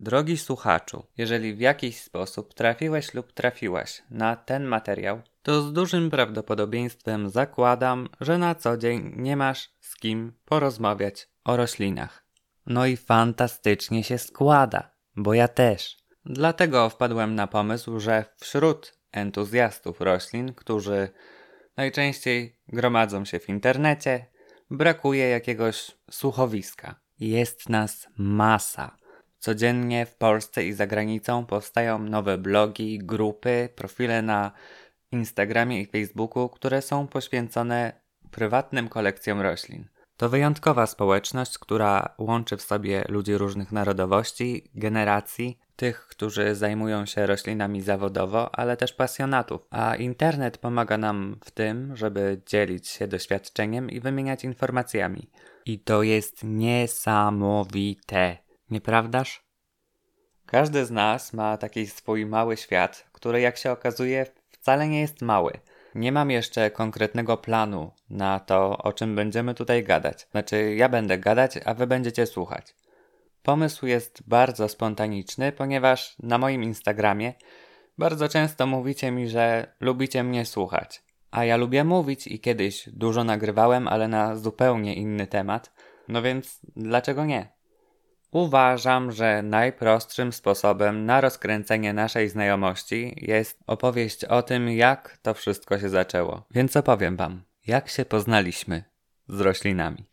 Drogi słuchaczu, jeżeli w jakiś sposób trafiłeś lub trafiłaś na ten materiał, to z dużym prawdopodobieństwem zakładam, że na co dzień nie masz z kim porozmawiać o roślinach. No i fantastycznie się składa, bo ja też. Dlatego wpadłem na pomysł, że wśród entuzjastów roślin, którzy najczęściej gromadzą się w internecie, brakuje jakiegoś słuchowiska. Jest nas masa. Codziennie w Polsce i za granicą powstają nowe blogi, grupy, profile na Instagramie i Facebooku, które są poświęcone prywatnym kolekcjom roślin. To wyjątkowa społeczność, która łączy w sobie ludzi różnych narodowości, generacji, tych, którzy zajmują się roślinami zawodowo, ale też pasjonatów. A internet pomaga nam w tym, żeby dzielić się doświadczeniem i wymieniać informacjami. I to jest niesamowite, nieprawdaż? Każdy z nas ma taki swój mały świat, który jak się okazuje wcale nie jest mały. Nie mam jeszcze konkretnego planu na to, o czym będziemy tutaj gadać. Znaczy, ja będę gadać, a wy będziecie słuchać. Pomysł jest bardzo spontaniczny, ponieważ na moim Instagramie bardzo często mówicie mi, że lubicie mnie słuchać. A ja lubię mówić i kiedyś dużo nagrywałem, ale na zupełnie inny temat. No więc dlaczego nie? Uważam, że najprostszym sposobem na rozkręcenie naszej znajomości jest opowieść o tym, jak to wszystko się zaczęło. Więc opowiem Wam, jak się poznaliśmy z roślinami.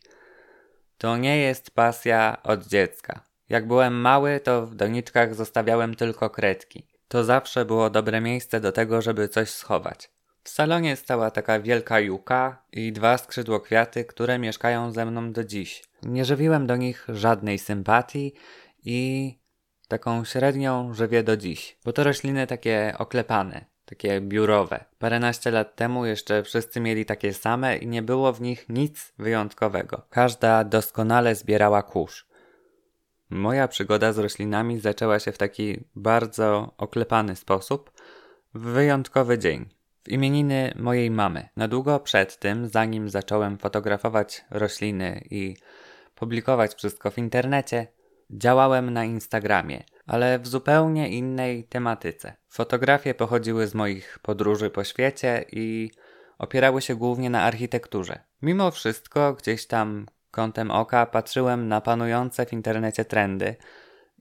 To nie jest pasja od dziecka. Jak byłem mały, to w doniczkach zostawiałem tylko kredki. To zawsze było dobre miejsce do tego, żeby coś schować. W salonie stała taka wielka juka i dwa skrzydłokwiaty, które mieszkają ze mną do dziś. Nie żywiłem do nich żadnej sympatii i taką średnią żywię do dziś, bo to rośliny takie oklepane, takie biurowe. Paręnaście lat temu jeszcze wszyscy mieli takie same i nie było w nich nic wyjątkowego. Każda doskonale zbierała kurz. Moja przygoda z roślinami zaczęła się w taki bardzo oklepany sposób w wyjątkowy dzień. W imieniny mojej mamy. Na długo przed tym, zanim zacząłem fotografować rośliny i publikować wszystko w internecie, działałem na Instagramie, ale w zupełnie innej tematyce. Fotografie pochodziły z moich podróży po świecie i opierały się głównie na architekturze. Mimo wszystko, gdzieś tam kątem oka patrzyłem na panujące w internecie trendy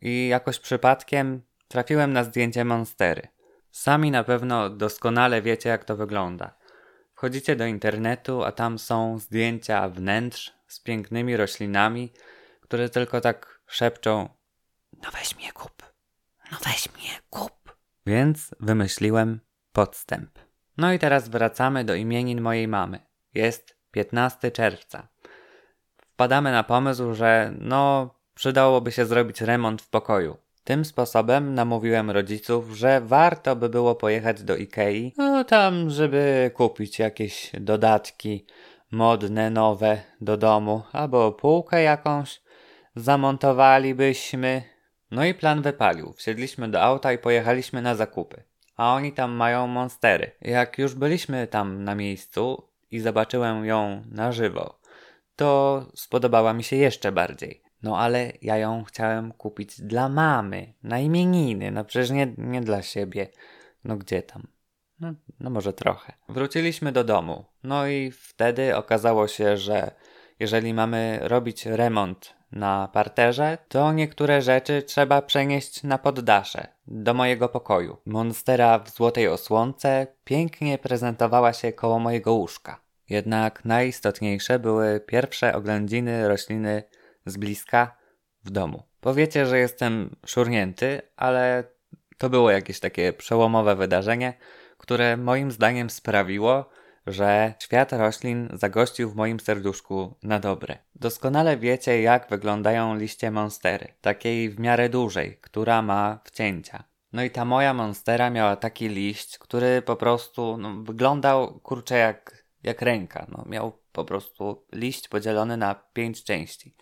i jakoś przypadkiem trafiłem na zdjęcie monstery. Sami na pewno doskonale wiecie, jak to wygląda. Wchodzicie do internetu, a tam są zdjęcia wnętrz z pięknymi roślinami, które tylko tak szepczą: No weź mnie kup, no weź mnie kup. Więc wymyśliłem podstęp. No i teraz wracamy do imienin mojej mamy. Jest 15 czerwca. Wpadamy na pomysł, że no, przydałoby się zrobić remont w pokoju. Tym sposobem namówiłem rodziców, że warto by było pojechać do Ikei, no tam, żeby kupić jakieś dodatki modne, nowe do domu, albo półkę jakąś zamontowalibyśmy. No i plan wypalił. Wsiedliśmy do auta i pojechaliśmy na zakupy. A oni tam mają monstery. Jak już byliśmy tam na miejscu i zobaczyłem ją na żywo, to spodobała mi się jeszcze bardziej. No ale ja ją chciałem kupić dla mamy, na imieniny, no przecież nie, nie dla siebie. No gdzie tam? No, no może trochę. Wróciliśmy do domu. No i wtedy okazało się, że jeżeli mamy robić remont na parterze, to niektóre rzeczy trzeba przenieść na poddasze, do mojego pokoju. Monstera w złotej osłonce pięknie prezentowała się koło mojego łóżka. Jednak najistotniejsze były pierwsze oględziny rośliny z bliska w domu. Powiecie, że jestem szurnięty, ale to było jakieś takie przełomowe wydarzenie, które moim zdaniem sprawiło, że świat roślin zagościł w moim serduszku na dobre. Doskonale wiecie, jak wyglądają liście monstery, takiej w miarę dużej, która ma wcięcia. No i ta moja monstera miała taki liść, który po prostu no, wyglądał kurczę jak, jak ręka. No, miał po prostu liść podzielony na pięć części.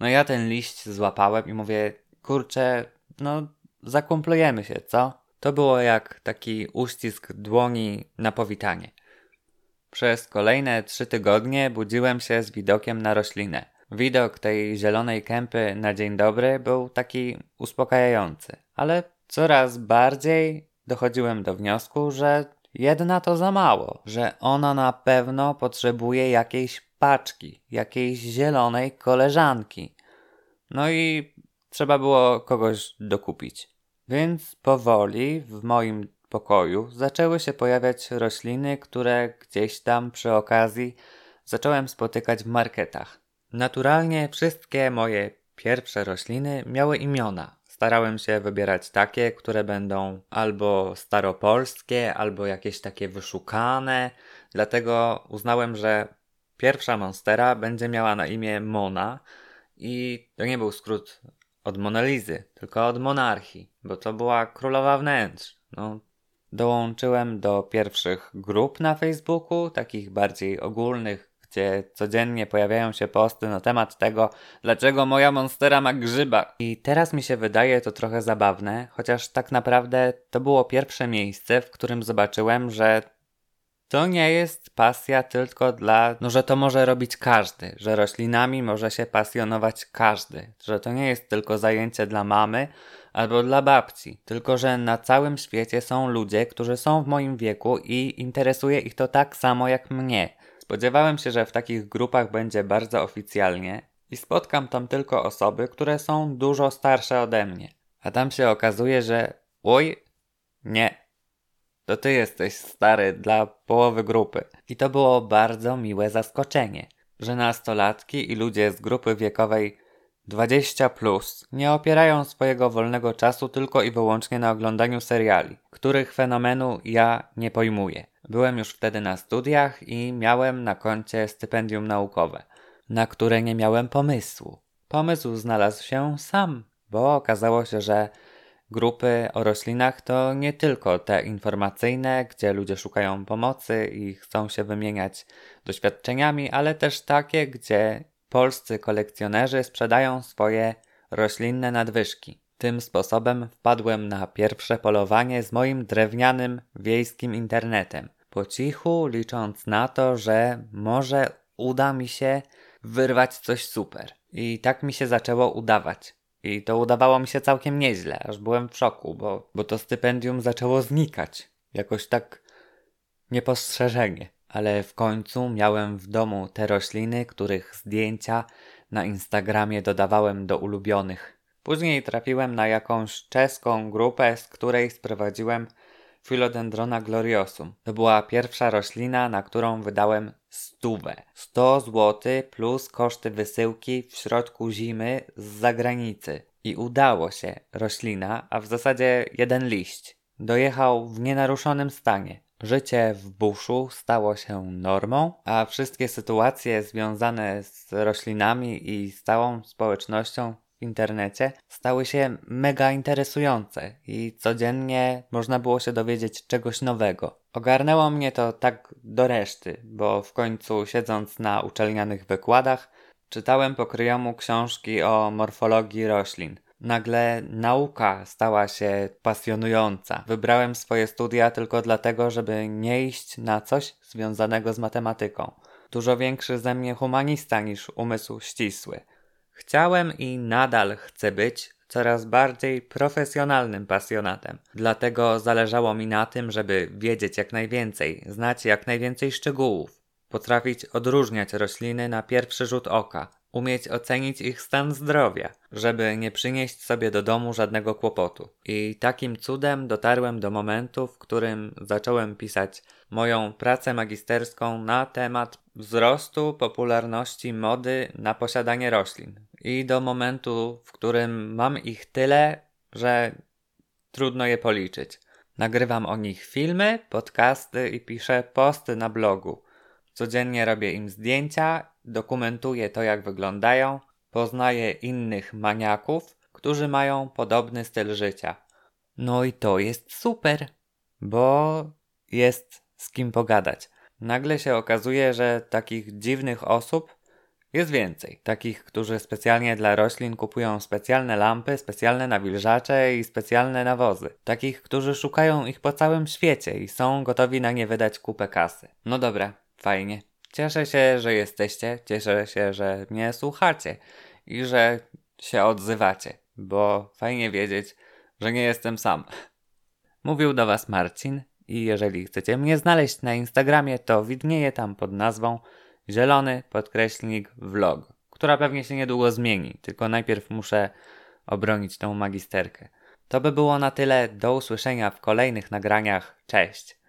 No ja ten liść złapałem i mówię, kurczę, no zakumplujemy się, co? To było jak taki uścisk dłoni na powitanie. Przez kolejne trzy tygodnie budziłem się z widokiem na roślinę. Widok tej zielonej kępy na dzień dobry był taki uspokajający, ale coraz bardziej dochodziłem do wniosku, że jedna to za mało, że ona na pewno potrzebuje jakiejś paczki, jakiejś zielonej koleżanki. No i trzeba było kogoś dokupić. Więc powoli w moim pokoju zaczęły się pojawiać rośliny, które gdzieś tam przy okazji zacząłem spotykać w marketach. Naturalnie wszystkie moje pierwsze rośliny miały imiona. Starałem się wybierać takie, które będą albo staropolskie, albo jakieś takie wyszukane. Dlatego uznałem, że pierwsza monstera będzie miała na imię Mona i to nie był skrót od Monalizy, tylko od monarchii, bo to była królowa wnętrz. No, dołączyłem do pierwszych grup na Facebooku, takich bardziej ogólnych, gdzie codziennie pojawiają się posty na temat tego, dlaczego moja monstera ma grzyba. I teraz mi się wydaje to trochę zabawne, chociaż tak naprawdę to było pierwsze miejsce, w którym zobaczyłem, że to nie jest pasja tylko dla, no że to może robić każdy, że roślinami może się pasjonować każdy, że to nie jest tylko zajęcie dla mamy albo dla babci, tylko że na całym świecie są ludzie, którzy są w moim wieku i interesuje ich to tak samo jak mnie. Spodziewałem się, że w takich grupach będzie bardzo oficjalnie i spotkam tam tylko osoby, które są dużo starsze ode mnie. A tam się okazuje, że oj, nie, to ty jesteś stary dla połowy grupy. I to było bardzo miłe zaskoczenie, że nastolatki i ludzie z grupy wiekowej 20 plus nie opierają swojego wolnego czasu tylko i wyłącznie na oglądaniu seriali, których fenomenu ja nie pojmuję. Byłem już wtedy na studiach i miałem na koncie stypendium naukowe, na które nie miałem pomysłu. Pomysł znalazł się sam, bo okazało się, że Grupy o roślinach to nie tylko te informacyjne, gdzie ludzie szukają pomocy i chcą się wymieniać doświadczeniami, ale też takie, gdzie polscy kolekcjonerzy sprzedają swoje roślinne nadwyżki. Tym sposobem wpadłem na pierwsze polowanie z moim drewnianym wiejskim internetem. Po cichu, licząc na to, że może uda mi się wyrwać coś super. I tak mi się zaczęło udawać. I to udawało mi się całkiem nieźle, aż byłem w szoku, bo, bo to stypendium zaczęło znikać. Jakoś tak niepostrzeżenie. Ale w końcu miałem w domu te rośliny, których zdjęcia na Instagramie dodawałem do ulubionych. Później trafiłem na jakąś czeską grupę, z której sprowadziłem Philodendrona gloriosum. To była pierwsza roślina, na którą wydałem stówę. 100 zł plus koszty wysyłki w środku zimy z zagranicy. I udało się. Roślina, a w zasadzie jeden liść, dojechał w nienaruszonym stanie. Życie w buszu stało się normą, a wszystkie sytuacje związane z roślinami i z całą społecznością w internecie stały się mega interesujące i codziennie można było się dowiedzieć czegoś nowego. Ogarnęło mnie to tak do reszty, bo w końcu siedząc na uczelnianych wykładach czytałem po kryjomu książki o morfologii roślin. Nagle nauka stała się pasjonująca. Wybrałem swoje studia tylko dlatego, żeby nie iść na coś związanego z matematyką. Dużo większy ze mnie humanista niż umysł ścisły. Chciałem i nadal chcę być coraz bardziej profesjonalnym pasjonatem. Dlatego zależało mi na tym, żeby wiedzieć jak najwięcej, znać jak najwięcej szczegółów, potrafić odróżniać rośliny na pierwszy rzut oka, umieć ocenić ich stan zdrowia, żeby nie przynieść sobie do domu żadnego kłopotu. I takim cudem dotarłem do momentu, w którym zacząłem pisać moją pracę magisterską na temat wzrostu popularności mody na posiadanie roślin. I do momentu, w którym mam ich tyle, że trudno je policzyć. Nagrywam o nich filmy, podcasty i piszę posty na blogu. Codziennie robię im zdjęcia, dokumentuję to, jak wyglądają, poznaję innych maniaków, którzy mają podobny styl życia. No i to jest super, bo jest z kim pogadać. Nagle się okazuje, że takich dziwnych osób jest więcej. Takich, którzy specjalnie dla roślin kupują specjalne lampy, specjalne nawilżacze i specjalne nawozy. Takich, którzy szukają ich po całym świecie i są gotowi na nie wydać kupę kasy. No dobra, fajnie. Cieszę się, że jesteście, cieszę się, że mnie słuchacie i że się odzywacie, bo fajnie wiedzieć, że nie jestem sam. Mówił do Was Marcin i jeżeli chcecie mnie znaleźć na Instagramie, to widnieje tam pod nazwą zielony podkreślnik vlog, która pewnie się niedługo zmieni, tylko najpierw muszę obronić tą magisterkę. To by było na tyle, do usłyszenia w kolejnych nagraniach, cześć!